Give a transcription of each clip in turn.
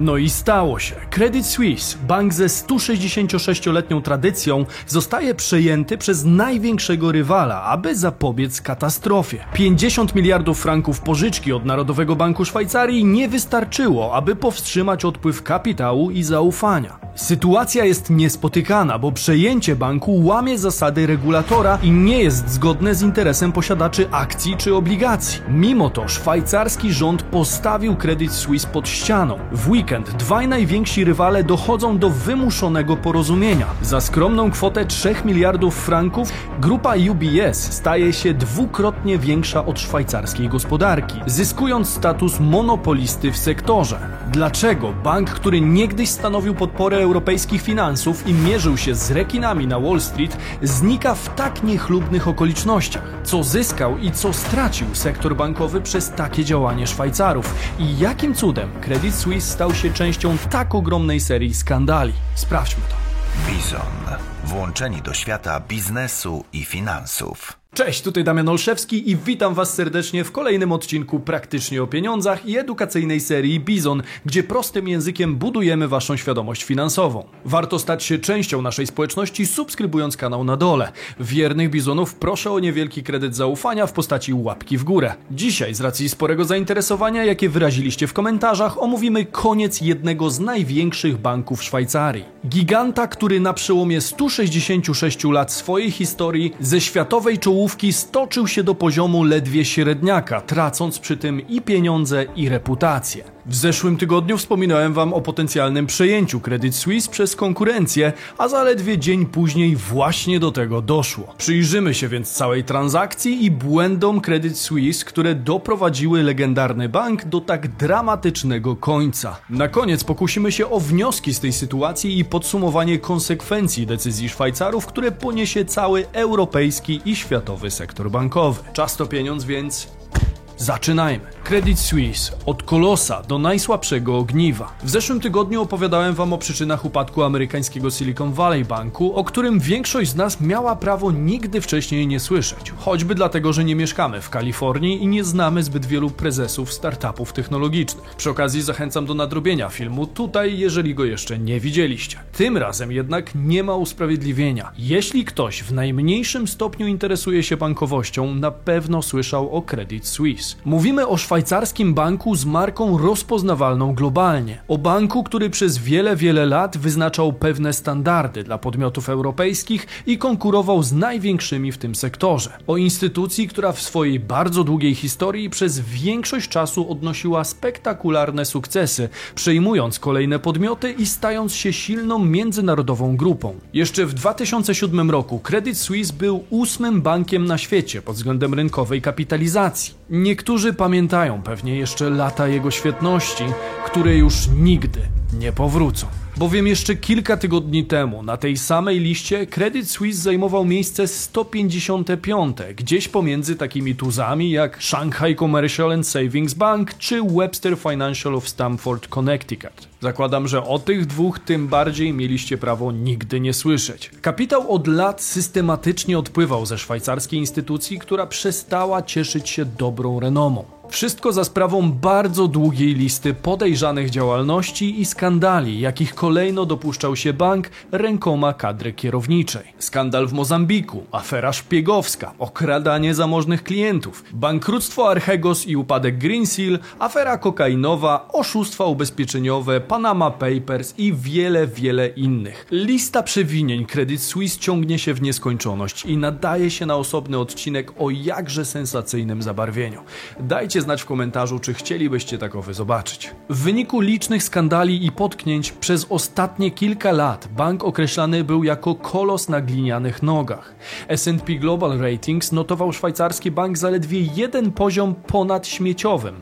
No i stało się. Credit Suisse, bank ze 166-letnią tradycją, zostaje przejęty przez największego rywala, aby zapobiec katastrofie. 50 miliardów franków pożyczki od Narodowego Banku Szwajcarii nie wystarczyło, aby powstrzymać odpływ kapitału i zaufania. Sytuacja jest niespotykana, bo przejęcie banku łamie zasady regulatora i nie jest zgodne z interesem posiadaczy akcji czy obligacji. Mimo to szwajcarski rząd postawił Credit Suisse pod ścianą. W weekend dwaj najwięksi rywale dochodzą do wymuszonego porozumienia. Za skromną kwotę 3 miliardów franków grupa UBS staje się dwukrotnie większa od szwajcarskiej gospodarki, zyskując status monopolisty w sektorze. Dlaczego bank, który niegdyś stanowił podporę europejskich finansów i mierzył się z rekinami na Wall Street, znika w tak niechlubnych okolicznościach? Co zyskał i co stracił sektor bankowy przez takie działanie Szwajcarów? I jakim cudem Credit Suisse stał się częścią tak ogromnej serii skandali? Sprawdźmy to. Bizon. Włączeni do świata biznesu i finansów. Cześć, tutaj Damian Olszewski i witam Was serdecznie w kolejnym odcinku Praktycznie o Pieniądzach i edukacyjnej serii Bizon, gdzie prostym językiem budujemy Waszą świadomość finansową. Warto stać się częścią naszej społeczności subskrybując kanał na dole. Wiernych Bizonów proszę o niewielki kredyt zaufania w postaci łapki w górę. Dzisiaj z racji sporego zainteresowania, jakie wyraziliście w komentarzach, omówimy koniec jednego z największych banków Szwajcarii. Giganta, który na przełomie 166 lat swojej historii ze światowej czołówki czołówki stoczył się do poziomu ledwie średniaka, tracąc przy tym i pieniądze, i reputację. W zeszłym tygodniu wspominałem Wam o potencjalnym przejęciu Credit Suisse przez konkurencję, a zaledwie dzień później właśnie do tego doszło. Przyjrzymy się więc całej transakcji i błędom Credit Suisse, które doprowadziły legendarny bank do tak dramatycznego końca. Na koniec pokusimy się o wnioski z tej sytuacji i podsumowanie konsekwencji decyzji Szwajcarów, które poniesie cały europejski i światowy sektor bankowy. Czas to pieniądz, więc Zaczynajmy. Credit Suisse od kolosa do najsłabszego ogniwa. W zeszłym tygodniu opowiadałem Wam o przyczynach upadku amerykańskiego Silicon Valley Banku, o którym większość z nas miała prawo nigdy wcześniej nie słyszeć. Choćby dlatego, że nie mieszkamy w Kalifornii i nie znamy zbyt wielu prezesów startupów technologicznych. Przy okazji zachęcam do nadrobienia filmu tutaj, jeżeli go jeszcze nie widzieliście. Tym razem jednak nie ma usprawiedliwienia. Jeśli ktoś w najmniejszym stopniu interesuje się bankowością, na pewno słyszał o Credit Suisse. Mówimy o szwajcarskim banku z marką rozpoznawalną globalnie. O banku, który przez wiele, wiele lat wyznaczał pewne standardy dla podmiotów europejskich i konkurował z największymi w tym sektorze. O instytucji, która w swojej bardzo długiej historii przez większość czasu odnosiła spektakularne sukcesy, przejmując kolejne podmioty i stając się silną międzynarodową grupą. Jeszcze w 2007 roku Credit Suisse był ósmym bankiem na świecie pod względem rynkowej kapitalizacji. Niektórzy pamiętają pewnie jeszcze lata jego świetności, które już nigdy nie powrócą. Bowiem jeszcze kilka tygodni temu na tej samej liście Credit Suisse zajmował miejsce 155, gdzieś pomiędzy takimi tuzami jak Shanghai Commercial and Savings Bank czy Webster Financial of Stamford, Connecticut. Zakładam, że o tych dwóch tym bardziej mieliście prawo nigdy nie słyszeć. Kapitał od lat systematycznie odpływał ze szwajcarskiej instytucji, która przestała cieszyć się dobrą renomą. Wszystko za sprawą bardzo długiej listy podejrzanych działalności i skandali, jakich kolejno dopuszczał się bank rękoma kadry kierowniczej. Skandal w Mozambiku, afera szpiegowska, okradanie zamożnych klientów, bankructwo Archegos i upadek Greensill, afera kokainowa, oszustwa ubezpieczeniowe, Panama Papers i wiele, wiele innych. Lista przewinień Credit Suisse ciągnie się w nieskończoność i nadaje się na osobny odcinek o jakże sensacyjnym zabarwieniu. Dajcie znać w komentarzu, czy chcielibyście takowy zobaczyć. W wyniku licznych skandali i potknięć przez ostatnie kilka lat bank określany był jako kolos na glinianych nogach. S&P Global Ratings notował szwajcarski bank zaledwie jeden poziom ponad śmieciowym,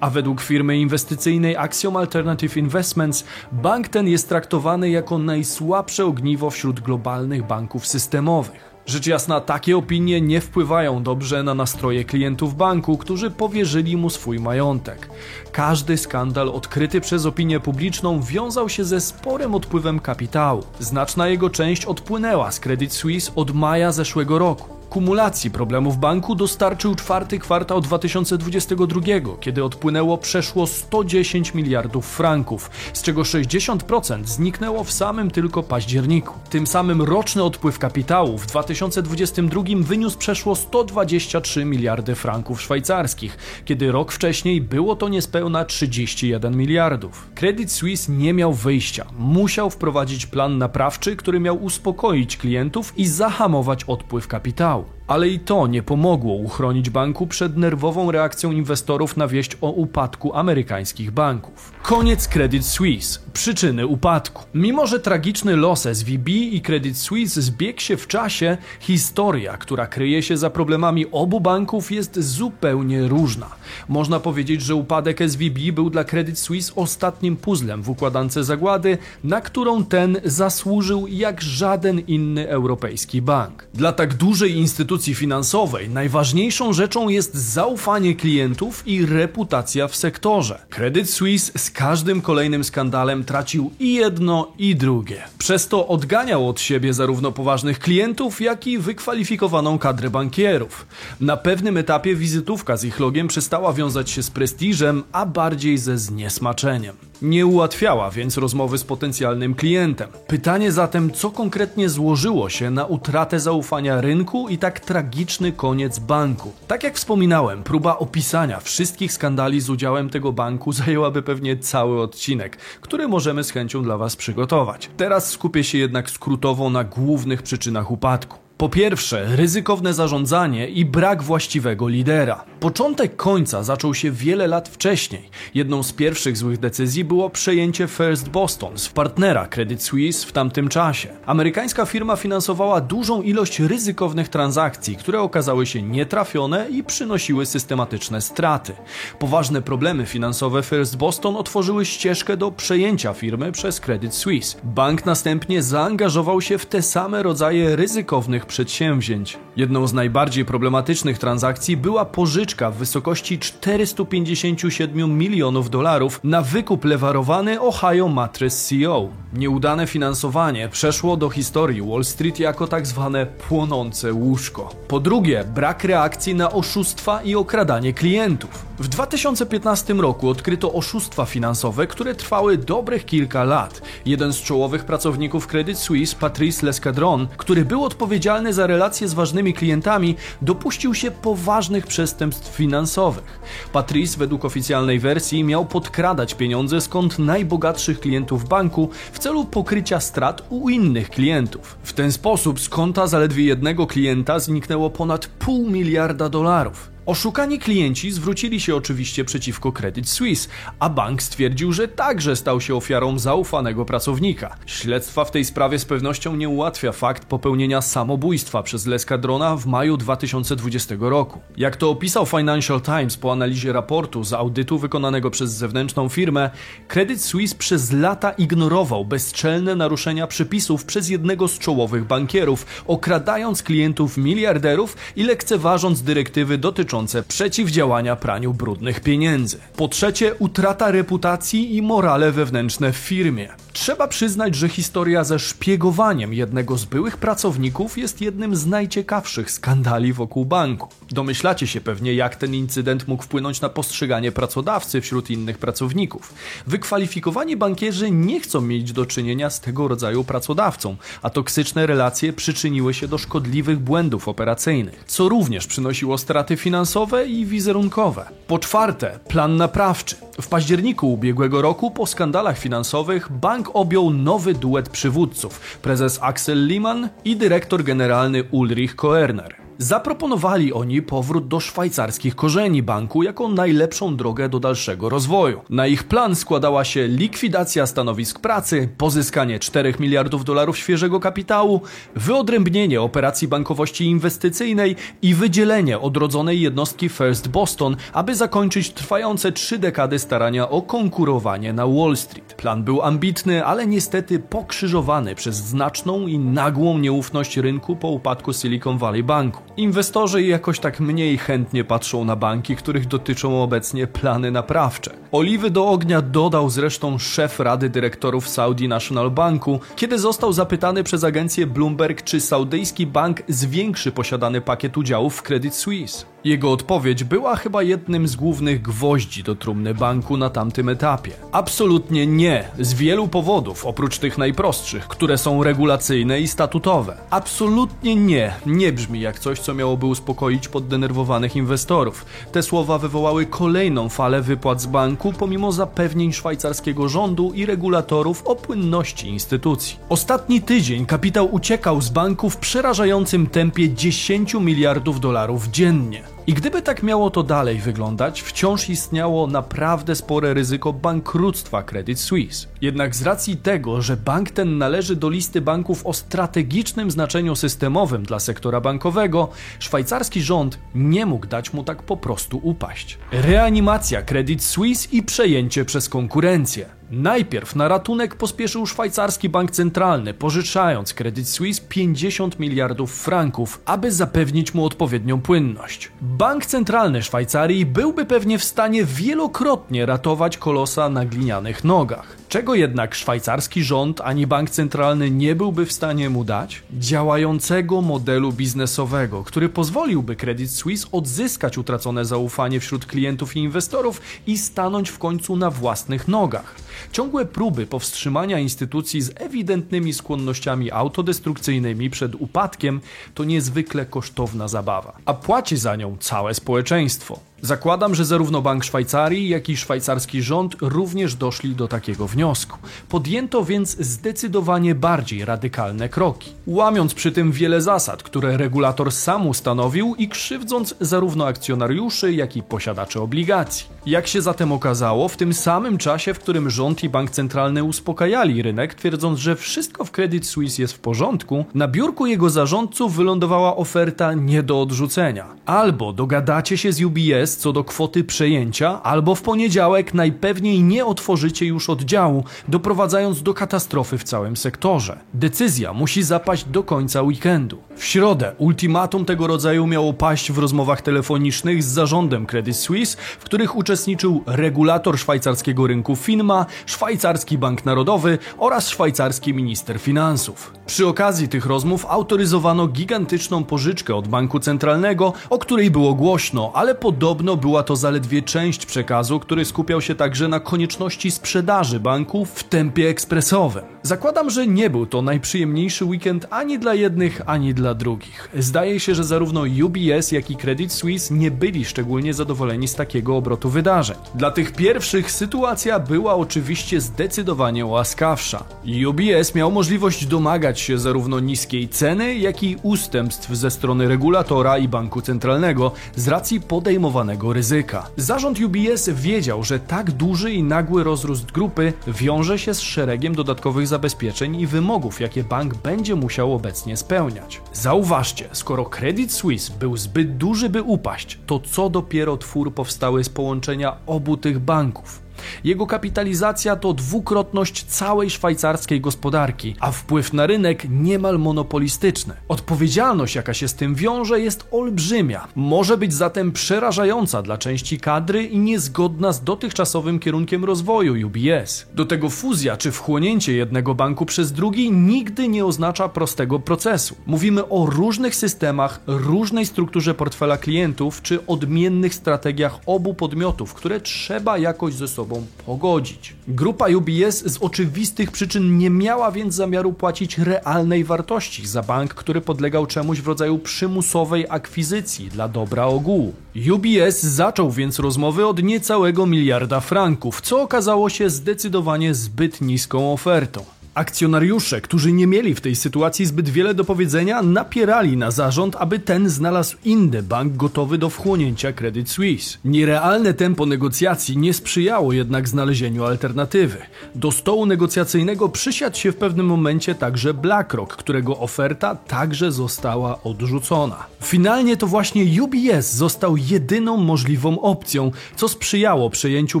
a według firmy inwestycyjnej Axiom Alternative Investments bank ten jest traktowany jako najsłabsze ogniwo wśród globalnych banków systemowych. Rzecz jasna, takie opinie nie wpływają dobrze na nastroje klientów banku, którzy powierzyli mu swój majątek. Każdy skandal odkryty przez opinię publiczną wiązał się ze sporym odpływem kapitału. Znaczna jego część odpłynęła z Credit Suisse od maja zeszłego roku. Kumulacji problemów banku dostarczył czwarty kwartał 2022, kiedy odpłynęło przeszło 110 miliardów franków, z czego 60% zniknęło w samym tylko październiku. Tym samym roczny odpływ kapitału w 2022 wyniósł przeszło 123 miliardy franków szwajcarskich, kiedy rok wcześniej było to niespełna 31 miliardów. Credit Suisse nie miał wyjścia. Musiał wprowadzić plan naprawczy, który miał uspokoić klientów i zahamować odpływ kapitału. Tchau! Ale i to nie pomogło uchronić banku przed nerwową reakcją inwestorów na wieść o upadku amerykańskich banków. Koniec Credit Suisse. Przyczyny upadku. Mimo, że tragiczny los SVB i Credit Suisse zbiegł się w czasie, historia, która kryje się za problemami obu banków jest zupełnie różna. Można powiedzieć, że upadek SVB był dla Credit Suisse ostatnim puzzlem w układance zagłady, na którą ten zasłużył jak żaden inny europejski bank. Dla tak dużej instytucji finansowej najważniejszą rzeczą jest zaufanie klientów i reputacja w sektorze. Credit Suisse z każdym kolejnym skandalem tracił i jedno, i drugie. Przez to odganiał od siebie zarówno poważnych klientów, jak i wykwalifikowaną kadrę bankierów. Na pewnym etapie wizytówka z ich logiem przestała wiązać się z prestiżem, a bardziej ze zniesmaczeniem. Nie ułatwiała więc rozmowy z potencjalnym klientem. Pytanie zatem, co konkretnie złożyło się na utratę zaufania rynku i tak tragiczny koniec banku. Tak jak wspominałem, próba opisania wszystkich skandali z udziałem tego banku zajęłaby pewnie cały odcinek, który możemy z chęcią dla Was przygotować. Teraz skupię się jednak skrótowo na głównych przyczynach upadku. Po pierwsze, ryzykowne zarządzanie i brak właściwego lidera. Początek końca zaczął się wiele lat wcześniej. Jedną z pierwszych złych decyzji było przejęcie First Boston z partnera Credit Suisse w tamtym czasie. Amerykańska firma finansowała dużą ilość ryzykownych transakcji, które okazały się nietrafione i przynosiły systematyczne straty. Poważne problemy finansowe First Boston otworzyły ścieżkę do przejęcia firmy przez Credit Suisse. Bank następnie zaangażował się w te same rodzaje ryzykownych przedsięwzięć. Jedną z najbardziej problematycznych transakcji była pożyczka w wysokości 457 milionów dolarów na wykup lewarowany Ohio Mattress CO. Nieudane finansowanie przeszło do historii Wall Street jako tak zwane płonące łóżko. Po drugie, brak reakcji na oszustwa i okradanie klientów. W 2015 roku odkryto oszustwa finansowe, które trwały dobrych kilka lat. Jeden z czołowych pracowników Credit Suisse, Patrice Lescadron, który był odpowiedzialny za relacje z ważnymi klientami, dopuścił się poważnych przestępstw finansowych. Patrice, według oficjalnej wersji, miał podkradać pieniądze skąd najbogatszych klientów banku w celu pokrycia strat u innych klientów. W ten sposób z konta zaledwie jednego klienta zniknęło ponad pół miliarda dolarów. Oszukani klienci zwrócili się oczywiście przeciwko Credit Suisse, a bank stwierdził, że także stał się ofiarą zaufanego pracownika. Śledztwa w tej sprawie z pewnością nie ułatwia fakt popełnienia samobójstwa przez Leskadrona w maju 2020 roku. Jak to opisał Financial Times po analizie raportu z audytu wykonanego przez zewnętrzną firmę, Credit Suisse przez lata ignorował bezczelne naruszenia przepisów przez jednego z czołowych bankierów, okradając klientów miliarderów i lekceważąc dyrektywy dotyczące dotyczące przeciwdziałania praniu brudnych pieniędzy. Po trzecie, utrata reputacji i morale wewnętrzne w firmie. Trzeba przyznać, że historia ze szpiegowaniem jednego z byłych pracowników jest jednym z najciekawszych skandali wokół banku. Domyślacie się pewnie, jak ten incydent mógł wpłynąć na postrzeganie pracodawcy wśród innych pracowników. Wykwalifikowani bankierzy nie chcą mieć do czynienia z tego rodzaju pracodawcą, a toksyczne relacje przyczyniły się do szkodliwych błędów operacyjnych, co również przynosiło straty finansowe i wizerunkowe. Po czwarte, plan naprawczy. W październiku ubiegłego roku, po skandalach finansowych, bank objął nowy duet przywódców prezes Axel Lehmann i dyrektor generalny Ulrich Koerner. Zaproponowali oni powrót do szwajcarskich korzeni banku jako najlepszą drogę do dalszego rozwoju. Na ich plan składała się likwidacja stanowisk pracy, pozyskanie 4 miliardów dolarów świeżego kapitału, wyodrębnienie operacji bankowości inwestycyjnej i wydzielenie odrodzonej jednostki First Boston, aby zakończyć trwające trzy dekady starania o konkurowanie na Wall Street. Plan był ambitny, ale niestety pokrzyżowany przez znaczną i nagłą nieufność rynku po upadku Silicon Valley Banku. Inwestorzy jakoś tak mniej chętnie patrzą na banki, których dotyczą obecnie plany naprawcze. Oliwy do ognia dodał zresztą szef Rady Dyrektorów Saudi National Banku, kiedy został zapytany przez agencję Bloomberg, czy saudyjski bank zwiększy posiadany pakiet udziałów w Credit Suisse. Jego odpowiedź była chyba jednym z głównych gwoździ do trumny banku na tamtym etapie. Absolutnie nie, z wielu powodów, oprócz tych najprostszych, które są regulacyjne i statutowe. Absolutnie nie, nie brzmi jak coś, co miałoby uspokoić poddenerwowanych inwestorów. Te słowa wywołały kolejną falę wypłat z banku, pomimo zapewnień szwajcarskiego rządu i regulatorów o płynności instytucji. Ostatni tydzień kapitał uciekał z banku w przerażającym tempie 10 miliardów dolarów dziennie. I gdyby tak miało to dalej wyglądać, wciąż istniało naprawdę spore ryzyko bankructwa Credit Suisse. Jednak z racji tego, że bank ten należy do listy banków o strategicznym znaczeniu systemowym dla sektora bankowego, szwajcarski rząd nie mógł dać mu tak po prostu upaść. Reanimacja Credit Suisse i przejęcie przez konkurencję. Najpierw na ratunek pospieszył szwajcarski bank centralny, pożyczając Credit Suisse 50 miliardów franków, aby zapewnić mu odpowiednią płynność. Bank centralny Szwajcarii byłby pewnie w stanie wielokrotnie ratować kolosa na glinianych nogach. Czego jednak szwajcarski rząd ani bank centralny nie byłby w stanie mu dać? Działającego modelu biznesowego, który pozwoliłby Credit Suisse odzyskać utracone zaufanie wśród klientów i inwestorów i stanąć w końcu na własnych nogach. Ciągłe próby powstrzymania instytucji z ewidentnymi skłonnościami autodestrukcyjnymi przed upadkiem to niezwykle kosztowna zabawa, a płaci za nią całe społeczeństwo. Zakładam, że zarówno Bank Szwajcarii, jak i szwajcarski rząd również doszli do takiego wniosku. Podjęto więc zdecydowanie bardziej radykalne kroki, łamiąc przy tym wiele zasad, które regulator sam ustanowił i krzywdząc zarówno akcjonariuszy, jak i posiadaczy obligacji. Jak się zatem okazało, w tym samym czasie, w którym rząd i bank centralny uspokajali rynek, twierdząc, że wszystko w Credit Suisse jest w porządku, na biurku jego zarządców wylądowała oferta nie do odrzucenia. Albo dogadacie się z UBS co do kwoty przejęcia, albo w poniedziałek najpewniej nie otworzycie już oddziału, doprowadzając do katastrofy w całym sektorze. Decyzja musi zapaść do końca weekendu. W środę ultimatum tego rodzaju miało paść w rozmowach telefonicznych z zarządem Credit Suisse, w których uczestniczył regulator szwajcarskiego rynku FINMA, Szwajcarski Bank Narodowy oraz szwajcarski minister finansów. Przy okazji tych rozmów autoryzowano gigantyczną pożyczkę od banku centralnego, o której było głośno, ale podobno była to zaledwie część przekazu, który skupiał się także na konieczności sprzedaży banku w tempie ekspresowym. Zakładam, że nie był to najprzyjemniejszy weekend ani dla jednych, ani dla drugich. Zdaje się, że zarówno UBS, jak i Credit Suisse nie byli szczególnie zadowoleni z takiego obrotu wydarzeń. Dla tych pierwszych sytuacja była oczywiście zdecydowanie łaskawsza. UBS miał możliwość domagać się zarówno niskiej ceny, jak i ustępstw ze strony regulatora i banku centralnego z racji podejmowanego ryzyka. Zarząd UBS wiedział, że tak duży i nagły rozrost grupy wiąże się z szeregiem dodatkowych zabezpieczeń i wymogów, jakie bank będzie musiał obecnie spełniać. Zauważcie, skoro Credit Suisse był zbyt duży, by upaść, to co dopiero twór powstały z połączenia obu tych banków. Jego kapitalizacja to dwukrotność całej szwajcarskiej gospodarki, a wpływ na rynek niemal monopolistyczny. Odpowiedzialność, jaka się z tym wiąże, jest olbrzymia. Może być zatem przerażająca dla części kadry i niezgodna z dotychczasowym kierunkiem rozwoju UBS. Do tego fuzja czy wchłonięcie jednego banku przez drugi nigdy nie oznacza prostego procesu. Mówimy o różnych systemach, różnej strukturze portfela klientów czy odmiennych strategiach obu podmiotów, które trzeba jakoś ze sobą sobą pogodzić. Grupa UBS z oczywistych przyczyn nie miała więc zamiaru płacić realnej wartości za bank, który podlegał czemuś w rodzaju przymusowej akwizycji dla dobra ogółu. UBS zaczął więc rozmowy od niecałego miliarda franków, co okazało się zdecydowanie zbyt niską ofertą. Akcjonariusze, którzy nie mieli w tej sytuacji zbyt wiele do powiedzenia, napierali na zarząd, aby ten znalazł inny bank gotowy do wchłonięcia Credit Suisse. Nierealne tempo negocjacji nie sprzyjało jednak znalezieniu alternatywy. Do stołu negocjacyjnego przysiadł się w pewnym momencie także BlackRock, którego oferta także została odrzucona. Finalnie to właśnie UBS został jedyną możliwą opcją, co sprzyjało przejęciu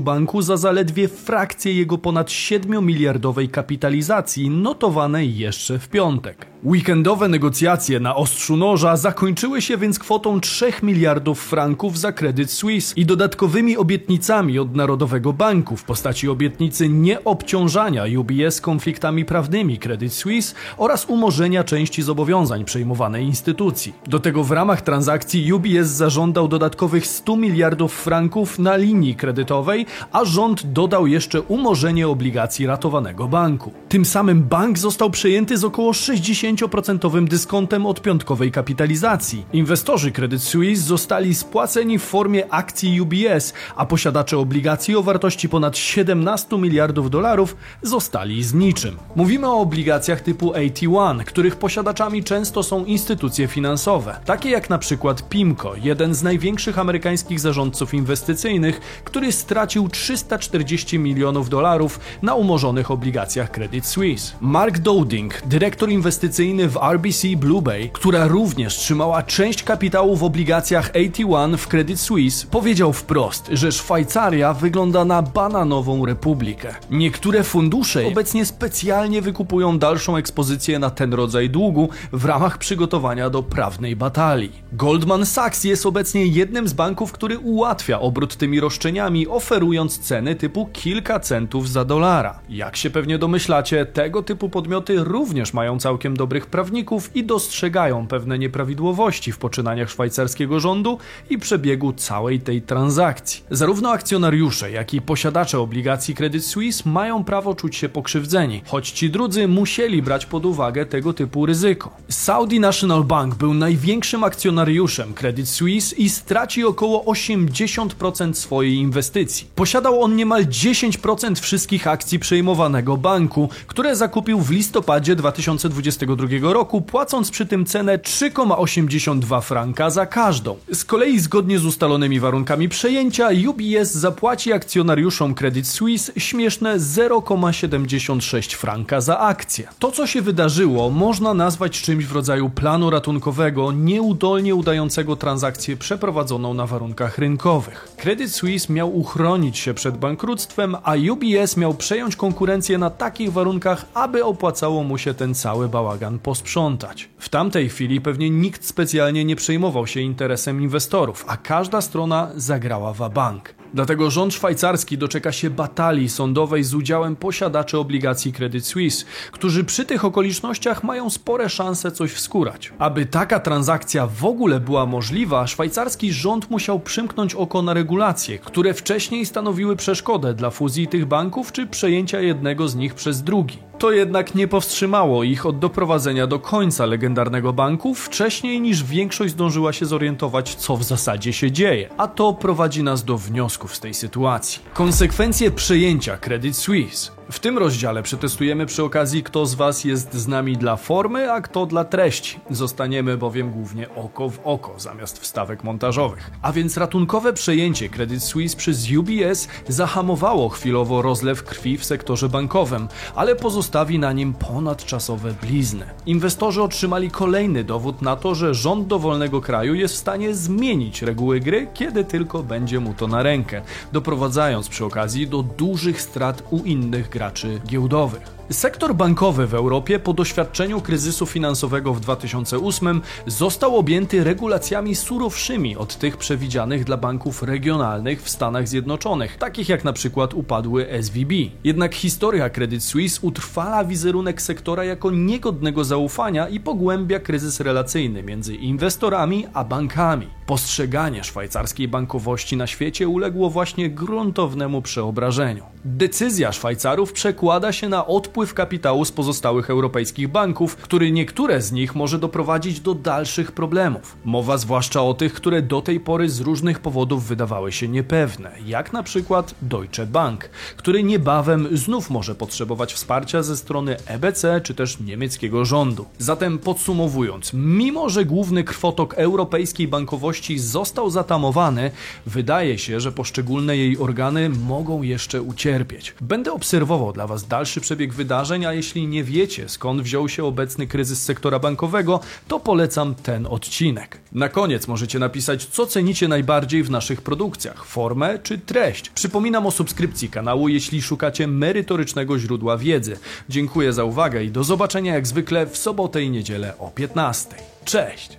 banku za zaledwie frakcję jego ponad 7 miliardowej kapitalizacji notowanej jeszcze w piątek. Weekendowe negocjacje na ostrzu noża zakończyły się więc kwotą 3 miliardów franków za kredyt Swiss i dodatkowymi obietnicami od Narodowego Banku w postaci obietnicy nieobciążania UBS konfliktami prawnymi Credit Suisse oraz umorzenia części zobowiązań przejmowanej instytucji. Do tego w ramach transakcji UBS zażądał dodatkowych 100 miliardów franków na linii kredytowej, a rząd dodał jeszcze umorzenie obligacji ratowanego banku. Tym samym bank został przejęty z około 60% dyskontem od piątkowej kapitalizacji. Inwestorzy Credit Suisse zostali spłaceni w formie akcji UBS, a posiadacze obligacji o wartości ponad 17 miliardów dolarów zostali z niczym. Mówimy o obligacjach typu AT1, których posiadaczami często są instytucje finansowe, takie jak na przykład PIMCO, jeden z największych amerykańskich zarządców inwestycyjnych, który stracił 340 milionów dolarów na umorzonych obligacjach Credit Suisse. Mark Dowding, dyrektor inwestycyjny w RBC Blue Bay, która również trzymała część kapitału w obligacjach AT1 w Credit Suisse, powiedział wprost, że Szwajcaria wygląda na bananową republikę. Niektóre fundusze obecnie specjalnie wykupują dalszą ekspozycję na ten rodzaj długu w ramach przygotowania do prawnej batalii. Goldman Sachs jest obecnie jednym z banków, który ułatwia obrót tymi roszczeniami, oferując ceny typu kilka centów za dolara. Jak się pewnie domyślacie, tego typu podmioty również mają całkiem dobrych prawników i dostrzegają pewne nieprawidłowości w poczynaniach szwajcarskiego rządu i przebiegu całej tej transakcji. Zarówno akcjonariusze, jak i posiadacze obligacji Credit Suisse mają prawo czuć się pokrzywdzeni, choć ci drudzy musieli brać pod uwagę tego typu ryzyko. Saudi National Bank był największym akcjonariuszem Credit Suisse i straci około 80% swojej inwestycji. Posiadał on niemal 10% wszystkich akcji przejmowanego banku, które zakupił w listopadzie 2022 roku, płacąc przy tym cenę 3,82 franka za każdą. Z kolei zgodnie z ustalonymi warunkami przejęcia UBS zapłaci akcjonariuszom Credit Suisse śmieszne 0,76 franka za akcję. To co się wydarzyło można nazwać czymś w rodzaju planu ratunkowego nieudolnie udającego transakcję przeprowadzoną na warunkach rynkowych. Credit Suisse miał uchronić się przed bankructwem, a UBS miał przejąć konkurencję na takich warunkach, aby opłacało mu się ten cały bałagan posprzątać. W tamtej chwili pewnie nikt specjalnie nie przejmował się interesem inwestorów, a każda strona zagrała w bank. Dlatego rząd szwajcarski doczeka się batalii sądowej z udziałem posiadaczy obligacji Credit Suisse, którzy przy tych okolicznościach mają spore szanse coś wskórać. Aby taka transakcja w ogóle była możliwa, szwajcarski rząd musiał przymknąć oko na regulacje, które wcześniej stanowiły przeszkodę dla fuzji tych banków czy przejęcia jednego z nich przez drugi. To jednak nie powstrzymało ich od doprowadzenia do końca legendarnego banku wcześniej niż większość zdążyła się zorientować, co w zasadzie się dzieje. A to prowadzi nas do wniosków z tej sytuacji. Konsekwencje przejęcia Credit Suisse. W tym rozdziale przetestujemy przy okazji, kto z Was jest z nami dla formy, a kto dla treści. Zostaniemy bowiem głównie oko w oko zamiast wstawek montażowych. A więc ratunkowe przejęcie Credit Suisse przez UBS zahamowało chwilowo rozlew krwi w sektorze bankowym, ale pozostawi na nim ponadczasowe blizny. Inwestorzy otrzymali kolejny dowód na to, że rząd dowolnego kraju jest w stanie zmienić reguły gry, kiedy tylko będzie mu to na rękę, doprowadzając przy okazji do dużych strat u innych graczy giełdowych. Sektor bankowy w Europie po doświadczeniu kryzysu finansowego w 2008 został objęty regulacjami surowszymi od tych przewidzianych dla banków regionalnych w Stanach Zjednoczonych, takich jak na przykład upadły SVB. Jednak historia Credit Suisse utrwala wizerunek sektora jako niegodnego zaufania i pogłębia kryzys relacyjny między inwestorami a bankami. Postrzeganie szwajcarskiej bankowości na świecie uległo właśnie gruntownemu przeobrażeniu. Decyzja Szwajcarów przekłada się na odpływ kapitału z pozostałych europejskich banków, który niektóre z nich może doprowadzić do dalszych problemów. Mowa zwłaszcza o tych, które do tej pory z różnych powodów wydawały się niepewne, jak na przykład Deutsche Bank, który niebawem znów może potrzebować wsparcia ze strony EBC czy też niemieckiego rządu. Zatem podsumowując, mimo że główny krwotok europejskiej bankowości został zatamowany, wydaje się, że poszczególne jej organy mogą jeszcze ucierpieć. Będę obserwował dla Was dalszy przebieg wydarzeń, a jeśli nie wiecie skąd wziął się obecny kryzys sektora bankowego, to polecam ten odcinek. Na koniec możecie napisać, co cenicie najbardziej w naszych produkcjach formę czy treść. Przypominam o subskrypcji kanału, jeśli szukacie merytorycznego źródła wiedzy. Dziękuję za uwagę i do zobaczenia jak zwykle w sobotę i niedzielę o 15. Cześć!